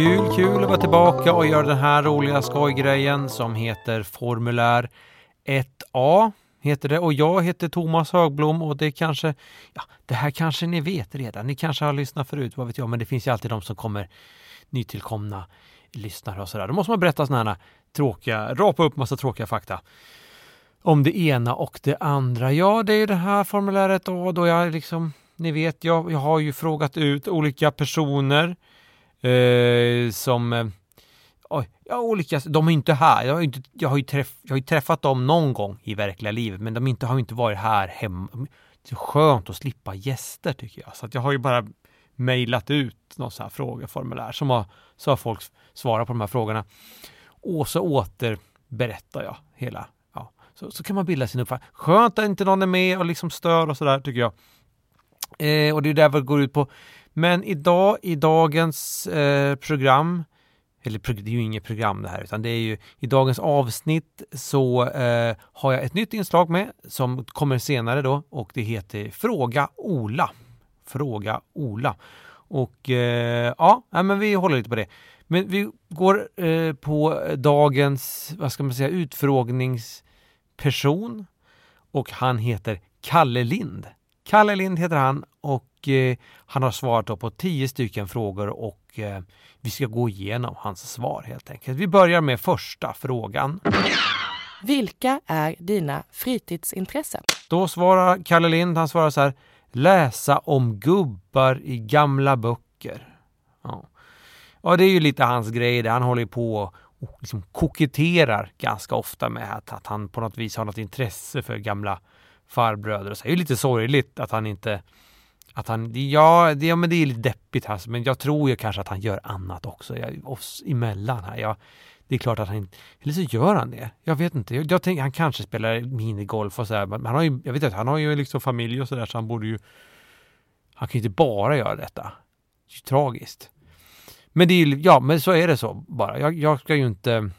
Kul, kul att vara tillbaka och göra den här roliga skojgrejen som heter Formulär 1A heter det och jag heter Thomas Högblom och det kanske, ja, det här kanske ni vet redan. Ni kanske har lyssnat förut, vad vet jag, men det finns ju alltid de som kommer nytillkomna lyssnare och sådär. Då måste man berätta sådana här tråkiga, rapa upp massa tråkiga fakta om det ena och det andra. Ja, det är ju det här formuläret och då jag liksom, ni vet, jag, jag har ju frågat ut olika personer eh, som eh, ja, olika, de är inte här. Jag har, inte, jag, har ju träff, jag har ju träffat dem någon gång i verkliga livet, men de inte, har inte varit här hemma. Det är skönt att slippa gäster tycker jag. Så att jag har ju bara mejlat ut någon sån här frågeformulär som har, så har folk svarat på de här frågorna. Och så återberättar jag hela. Ja, så, så kan man bilda sin uppfattning. Skönt att inte någon är med och liksom stör och sådär tycker jag. Eh, och det är det det går ut på. Men idag i dagens eh, program eller det är ju inget program det här, utan det är ju i dagens avsnitt så eh, har jag ett nytt inslag med som kommer senare då och det heter Fråga Ola. Fråga Ola. Och eh, ja, men vi håller lite på det. Men vi går eh, på dagens, vad ska man säga, utfrågningsperson och han heter Kalle Lind. Kalle Lind heter han och eh, han har svarat på tio stycken frågor och eh, vi ska gå igenom hans svar helt enkelt. Vi börjar med första frågan. Vilka är dina fritidsintressen? Då svarar Kalle Lind, han svarar så här. Läsa om gubbar i gamla böcker. Ja, ja det är ju lite hans grej där. Han håller på och liksom koketterar ganska ofta med att, att han på något vis har något intresse för gamla farbröder. Och så. Det är ju lite sorgligt att han inte att han, ja, det, ja, men det är lite deppigt här, men jag tror ju kanske att han gör annat också, jag, oss emellan här. Jag, det är klart att han, eller så gör han det. Jag vet inte, jag, jag tänker han kanske spelar minigolf och sådär, men han har ju, jag vet inte, han har ju liksom familj och sådär, så han borde ju, han kan ju inte bara göra detta. Det är ju tragiskt. Men det är ju, ja, men så är det så bara. Jag, jag ska ju inte,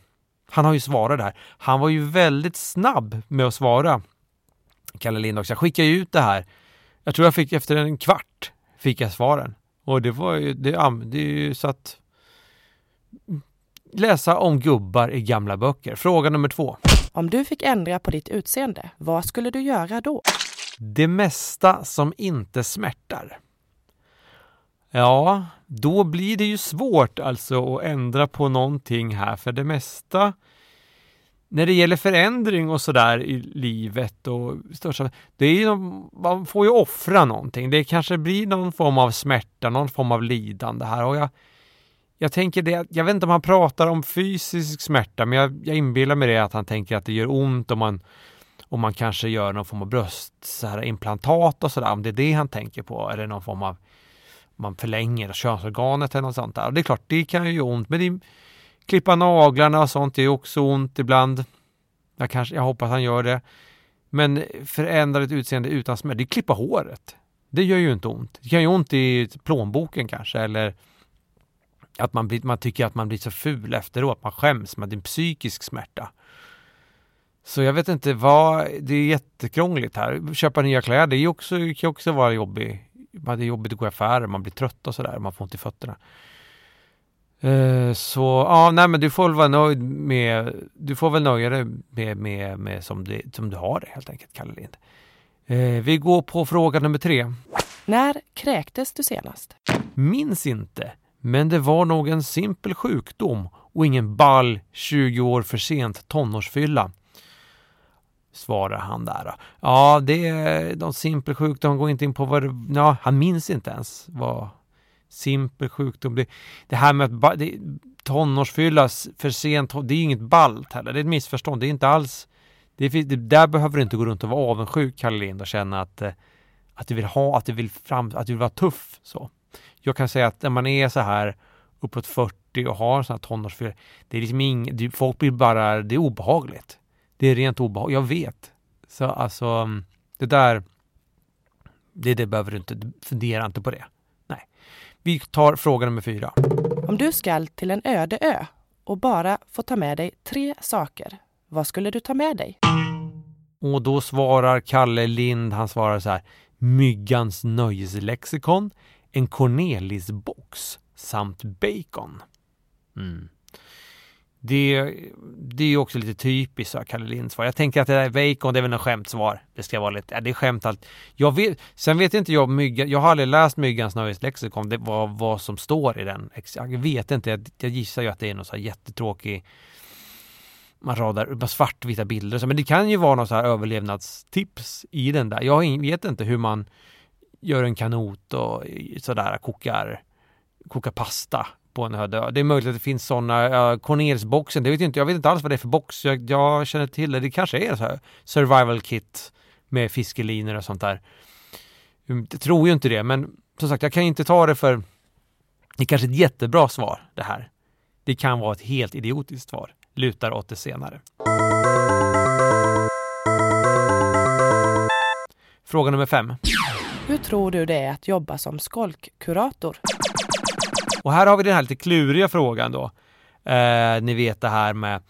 han har ju svarat där. Han var ju väldigt snabb med att svara, Kalle Lind också. Jag skickade ju ut det här jag tror jag fick efter en kvart fick jag svaren. Och det var ju, det, det är ju så att läsa om gubbar i gamla böcker. Fråga nummer två. Om du fick ändra på ditt utseende, vad skulle du göra då? Det mesta som inte smärtar. Ja, då blir det ju svårt alltså att ändra på någonting här, för det mesta när det gäller förändring och sådär i livet och största, det är ju, man får ju offra någonting. Det kanske blir någon form av smärta, någon form av lidande här och jag, jag tänker det, jag vet inte om han pratar om fysisk smärta, men jag, jag inbillar mig det att han tänker att det gör ont om man, om man kanske gör någon form av bröstimplantat och sådär, om det är det han tänker på, eller någon form av, man förlänger könsorganet eller något sånt där. Och det är klart, det kan ju göra ont, men det Klippa naglarna och sånt är också ont ibland. Jag, kanske, jag hoppas han gör det. Men förändra ett utseende utan smärta, det är klippa håret. Det gör ju inte ont. Det kan ju ont i plånboken kanske eller att man, blir, man tycker att man blir så ful efteråt. Man skäms, man det är en psykisk smärta. Så jag vet inte vad, det är jättekrångligt här. Köpa nya kläder, det är också, kan också vara jobbigt. Det är jobbigt att gå i affärer, man blir trött och sådär, man får ont i fötterna. Eh, så ja, nej men du får väl vara nöjd med, du får väl nöja dig med, med, med som, det, som du har det helt enkelt, Kalle Lind. Uh, vi går på fråga nummer tre. När kräktes du senast? Minns inte, men det var nog en simpel sjukdom och ingen ball 20 år för sent tonårsfylla. Svarar han där. Ja, det är någon simpel sjukdom, går inte in på vad det, ja, han minns inte ens vad simpel sjukdom. Det, det här med att det, för sent, det är inget ballt heller. Det är ett missförstånd. Det är inte alls... Det, det där behöver du inte gå runt och vara avundsjuk, Kalle Lind, och känna att, eh, att du vill ha, att du vill fram, att du vill vara tuff. Så. Jag kan säga att när man är så här uppåt 40 och har sådana här tonårsfylla, det är liksom inget, folk blir bara, det är obehagligt. Det är rent obehagligt, jag vet. Så alltså, mm, det där, det, det behöver du inte, fundera inte på det. Vi tar fråga nummer fyra. Om du skall till en öde ö och bara får ta med dig tre saker, vad skulle du ta med dig? Och då svarar Kalle Lind, han svarar så här. Myggans nöjeslexikon, en Cornelisbox samt bacon. Mm. Det, det är ju också lite typiskt Kalle Linds svar. Jag tänker att det där bacon, det är väl något skämtsvar. Det ska vara lite, ja, det är skämt allt. Jag vet, sen vet inte jag myggan, jag har aldrig läst Myggans nöjeslexikon, det var vad som står i den. Jag vet inte, jag, jag gissar ju att det är någon så här jättetråkig man radar svartvita bilder så, men det kan ju vara något så här överlevnadstips i den där. Jag vet inte hur man gör en kanot och sådär kokar, kokar pasta på en öde Det är möjligt att det finns sådana, uh, det vet jag inte, jag vet inte alls vad det är för box. Jag, jag känner till det, det kanske är så här survival kit med fiskelinor och sånt där. Mm, jag tror ju inte det, men som sagt, jag kan inte ta det för det är kanske ett jättebra svar det här. Det kan vara ett helt idiotiskt svar. Lutar åt det senare. Fråga nummer fem. Hur tror du det är att jobba som skolkkurator? Och här har vi den här lite kluriga frågan då. Eh, ni vet det här med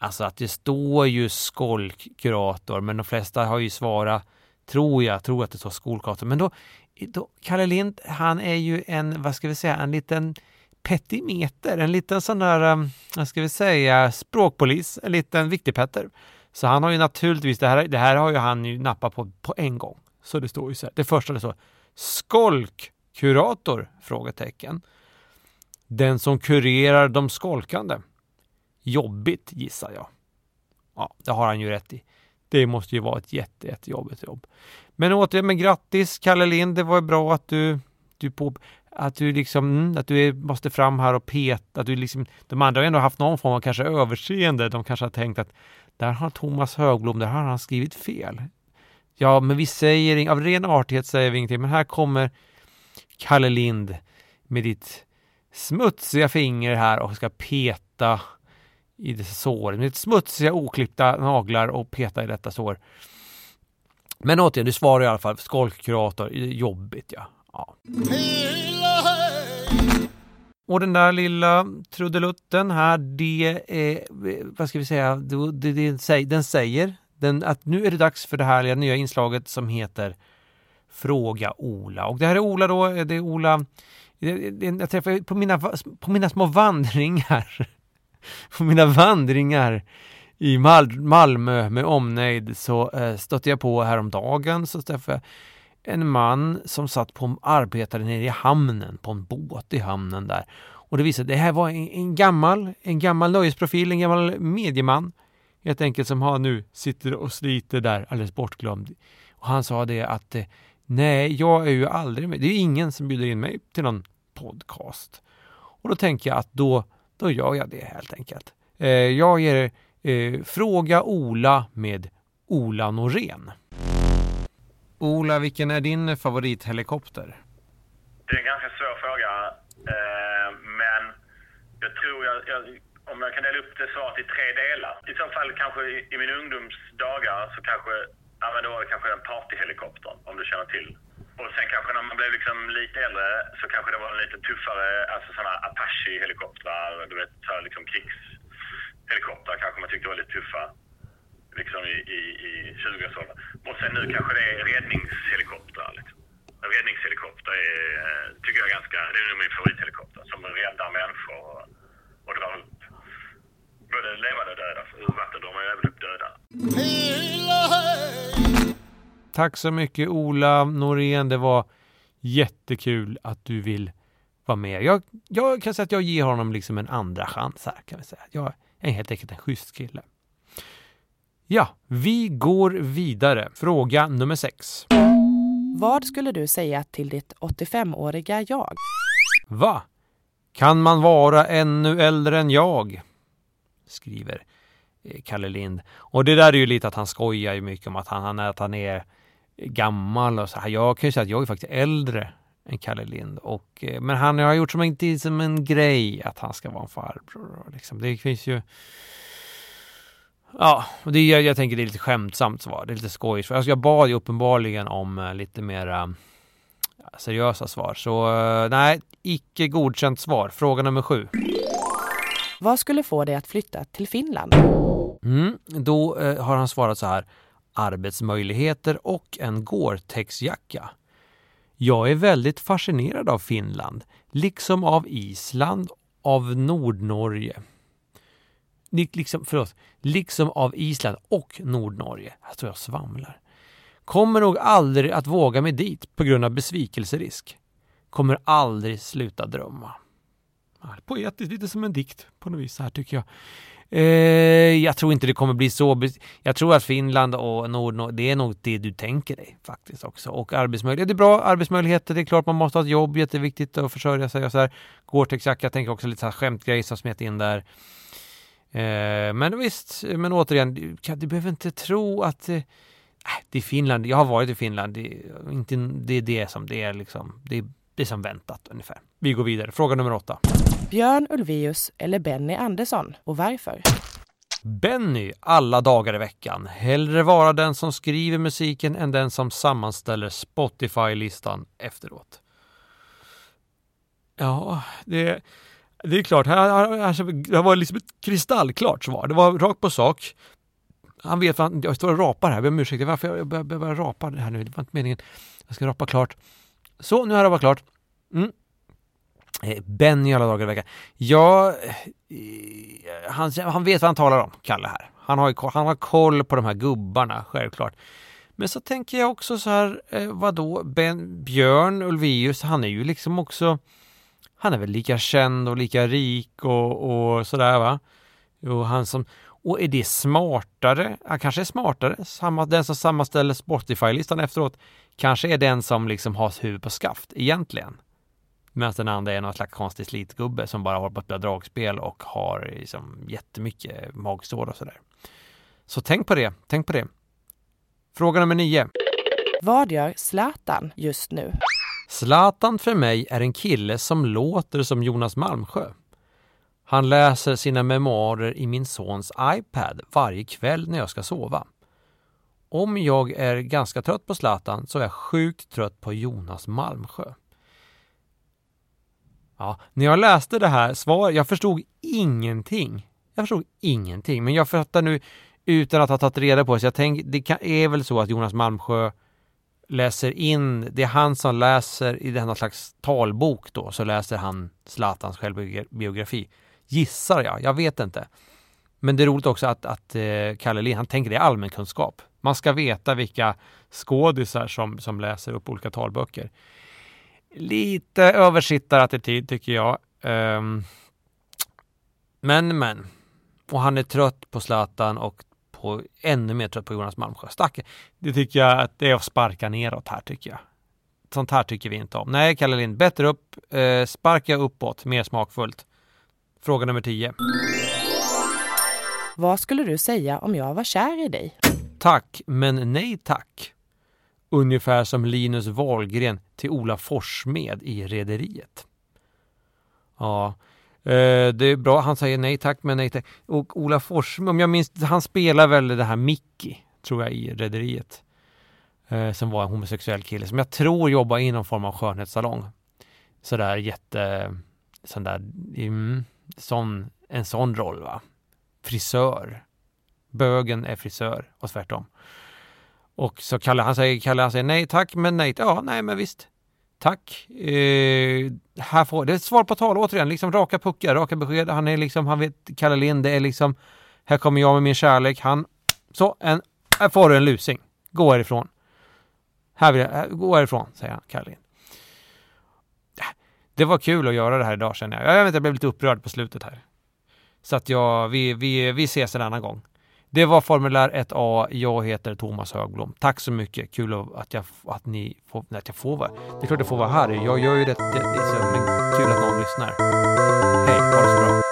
Alltså att det står ju skolkkurator men de flesta har ju svarat Tror jag, tror att det står skolkurator. Men då, då Kalle Lind, han är ju en, vad ska vi säga, en liten petimeter, en liten sån där, eh, vad ska vi säga, språkpolis, en liten viktigpetter. Så han har ju naturligtvis, det här, det här har ju han ju nappat på på en gång. Så det står ju så här, det första det står skolkkurator? Frågetecken. Den som kurerar de skolkande. Jobbigt gissar jag. Ja, det har han ju rätt i. Det måste ju vara ett jätte, jättejobbigt jobb. Men återigen, men grattis Kalle Lind. Det var bra att du, du på, att du liksom, mm, att du måste fram här och peta. Att du liksom, de andra har ändå haft någon form av kanske överseende. De kanske har tänkt att där har Thomas Högblom, där har han skrivit fel. Ja, men vi säger, av ren artighet säger vi ingenting, men här kommer Kalle Lind med ditt smutsiga finger här och ska peta i det såret. Med smutsiga oklippta naglar och peta i detta sår. Men återigen, du svarar i alla fall skolkkurator. Jobbigt ja. ja. Och den där lilla trudelutten här, det är, vad ska vi säga, det, det, det, den säger den, att nu är det dags för det här nya inslaget som heter Fråga Ola. Och det här är Ola då, det är Ola jag träffar på mina, på mina små vandringar, på mina vandringar i Mal Malmö med omnejd så eh, stötte jag på häromdagen så träffade jag en man som satt på arbetade nere i hamnen, på en båt i hamnen där. Och det visade det här var en, en gammal, en gammal nöjesprofil, en gammal medieman helt enkelt som har nu sitter och sliter där alldeles bortglömd. Och han sa det att eh, Nej, jag är ju aldrig med. Det är ingen som bjuder in mig till någon podcast. Och då tänker jag att då, då gör jag det helt enkelt. Eh, jag ger eh, Fråga Ola med Ola Norén. Ola, vilken är din favorithelikopter? Det är en ganska svår fråga. Eh, men jag tror jag, jag, om jag kan dela upp det svaret i tre delar. I så fall kanske i, i min ungdomsdagar så kanske Ja, men då var det kanske den partyhelikoptern, om du känner till. Och sen kanske när man blev liksom lite äldre så kanske det var en lite tuffare, alltså sådana Apache-helikoptrar, du vet, så här liksom krigshelikoptrar kanske man tyckte var lite tuffa. Liksom i, i, i 20-årsåldern. Och sen nu kanske det är räddningshelikoptrar. Liksom. Räddningshelikopter är, eh, tycker jag är ganska, det är nog min favorithelikopter som räddar människor och, och drar upp både levande och döda. Ur vatten drar man ju även upp döda. Tack så mycket Ola Norén. Det var jättekul att du vill vara med. Jag, jag kan säga att jag ger honom liksom en andra chans här kan vi säga. Jag är helt enkelt en schysst kille. Ja, vi går vidare. Fråga nummer sex. Vad skulle du säga till ditt 85-åriga jag? Va? Kan man vara ännu äldre än jag? Skriver eh, Kalle Lind. Och det där är ju lite att han skojar ju mycket om att han, att han är gammal och så här. Jag kan ju säga att jag är faktiskt äldre än Kalle Lind. Och, eh, men han har gjort som en, som en grej att han ska vara en farbror. Liksom. Det finns ju... Ja, det, jag, jag tänker det är lite skämtsamt svar. Det är lite skojigt. Alltså jag bad ju uppenbarligen om uh, lite mera seriösa svar. Så uh, nej, icke godkänt svar. Fråga nummer sju. Vad skulle få dig att flytta till Finland? Mm, då har han svarat så här arbetsmöjligheter och en Gore-Tex-jacka. Jag är väldigt fascinerad av Finland, liksom av Island, av Nordnorge. Liksom, förlåt, liksom av Island och Nordnorge. Jag tror jag svamlar. Kommer nog aldrig att våga mig dit på grund av besvikelserisk. Kommer aldrig sluta drömma. Poetiskt, lite som en dikt på något vis här tycker jag. Eh, jag tror inte det kommer bli så. Jag tror att Finland och Norden, det är nog det du tänker dig faktiskt också. Och arbetsmöjligheter, det är bra arbetsmöjligheter. Det är klart man måste ha ett jobb, jätteviktigt att försörja sig och så här. Gore-Tex jag tänker också lite så här skämtgrejer som smet in där. Eh, men visst, men återigen, du, du behöver inte tro att eh, det är Finland. Jag har varit i Finland. Det, är inte, det är det som det är liksom. Det är det som väntat ungefär. Vi går vidare. Fråga nummer åtta. Björn Ulvaeus eller Benny Andersson och varför? Benny alla dagar i veckan. Hellre vara den som skriver musiken än den som sammanställer Spotify-listan efteråt. Ja, det, det är klart. Här, här, här, det var liksom ett kristallklart svar. Det var rakt på sak. Han vet vad han, jag står och rapar här, jag ber om ursäkt. Varför jag börjar rapa det här nu? Det var inte meningen. Jag ska rapa klart. Så, nu har jag rapat klart. Mm. Eh, Benny alla dagar i veckan. Ja, eh, han, han vet vad han talar om, Kalle här. Han har, han har koll på de här gubbarna, självklart. Men så tänker jag också så här, eh, vadå, ben, Björn Ulvaeus, han är ju liksom också, han är väl lika känd och lika rik och, och sådär va. Och han som, och är det smartare? Han kanske är smartare. Samma, den som sammanställer Spotify-listan efteråt kanske är den som liksom har huvud på skaft egentligen. Medan den andra är någon slags konstig slitgubbe som bara håller på att spela dragspel och har liksom jättemycket magsår och sådär. Så tänk på det, tänk på det. Fråga nummer nio. Vad gör Zlatan just nu? Zlatan för mig är en kille som låter som Jonas Malmsjö. Han läser sina memoarer i min sons iPad varje kväll när jag ska sova. Om jag är ganska trött på Zlatan så är jag sjukt trött på Jonas Malmsjö. Ja, när jag läste det här svaret, jag förstod ingenting. Jag förstod ingenting, men jag fattar nu utan att ha tagit reda på det, så jag tänker, det kan, är väl så att Jonas Malmsjö läser in, det är han som läser i denna slags talbok då, så läser han Zlatans självbiografi. Gissar jag, jag vet inte. Men det är roligt också att, att eh, Kalle Lind, han tänker det är allmänkunskap. Man ska veta vilka skådisar som, som läser upp olika talböcker. Lite översittarattityd tycker jag. Um, men, men. Och han är trött på Zlatan och på, ännu mer trött på Jonas Malmsjö. Stack. Det tycker jag att det är att sparka neråt här tycker jag. Sånt här tycker vi inte om. Nej, Kalle Lind, bättre upp. Eh, sparka uppåt, mer smakfullt. Fråga nummer 10. Vad skulle du säga om jag var kär i dig? Tack, men nej tack. Ungefär som Linus Wahlgren till Ola Forssmed i Rederiet. Ja, eh, det är bra. Han säger nej tack, men nej tack. Och Ola Forssmed, om jag minns, han spelar väl det här Mickey, tror jag, i Rederiet. Eh, som var en homosexuell kille som jag tror jobbar i någon form av skönhetssalong. Sådär jätte, sån där, mm, sån, en sån roll va. Frisör. Bögen är frisör och tvärtom. Och så Kalle han säger, Kalle han säger nej tack, men nej, ja nej men visst. Tack. Eh, här får, det är ett svar på tal återigen, liksom raka puckar, raka besked. Han är liksom, han vet, Kalle Lind, det är liksom, här kommer jag med min kärlek. Han, så, en, här får du en lusing. Gå härifrån. Här vill jag, gå härifrån, säger han, Kalle Lind. Det var kul att göra det här idag känner jag. Jag vet jag blev lite upprörd på slutet här. Så att jag, vi, vi, vi ses en annan gång. Det var formulär 1A. Jag heter Thomas Högblom. Tack så mycket. Kul att, jag, att ni får, att jag får vara Det är klart jag får vara här. Jag gör ju det, det, det men kul att någon lyssnar. Hej, ha det så bra.